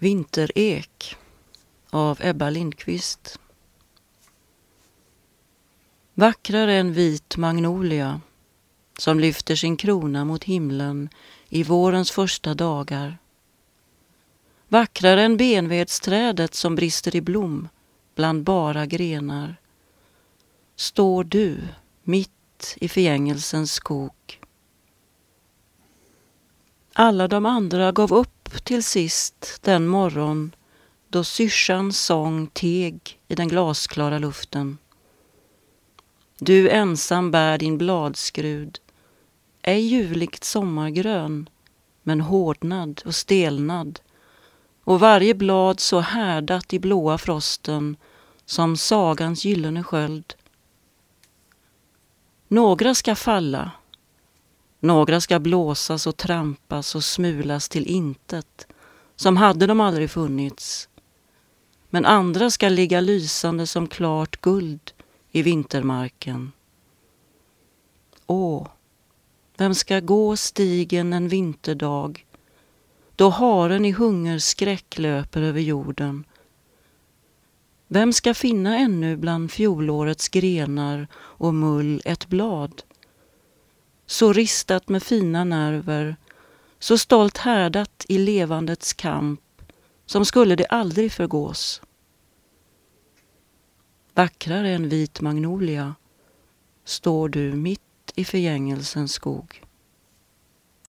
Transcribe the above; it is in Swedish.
Vinterek av Ebba Lindqvist. Vackrare än vit magnolia som lyfter sin krona mot himlen i vårens första dagar. Vackrare än benvedsträdet som brister i blom bland bara grenar. Står du mitt i förgängelsens skog. Alla de andra gav upp till sist den morgon då syrsans sång teg i den glasklara luften. Du ensam bär din bladskrud, ej ljuvligt sommargrön, men hårdnad och stelnad och varje blad så härdat i blåa frosten som sagans gyllene sköld. Några ska falla, några ska blåsas och trampas och smulas till intet, som hade de aldrig funnits. Men andra ska ligga lysande som klart guld i vintermarken. Åh, vem ska gå stigen en vinterdag då haren i hungerskräck löper över jorden? Vem ska finna ännu bland fjolårets grenar och mull ett blad? Så ristat med fina nerver, så stolt härdat i levandets kamp, som skulle det aldrig förgås. Vackrare än vit magnolia står du mitt i förgängelsens skog.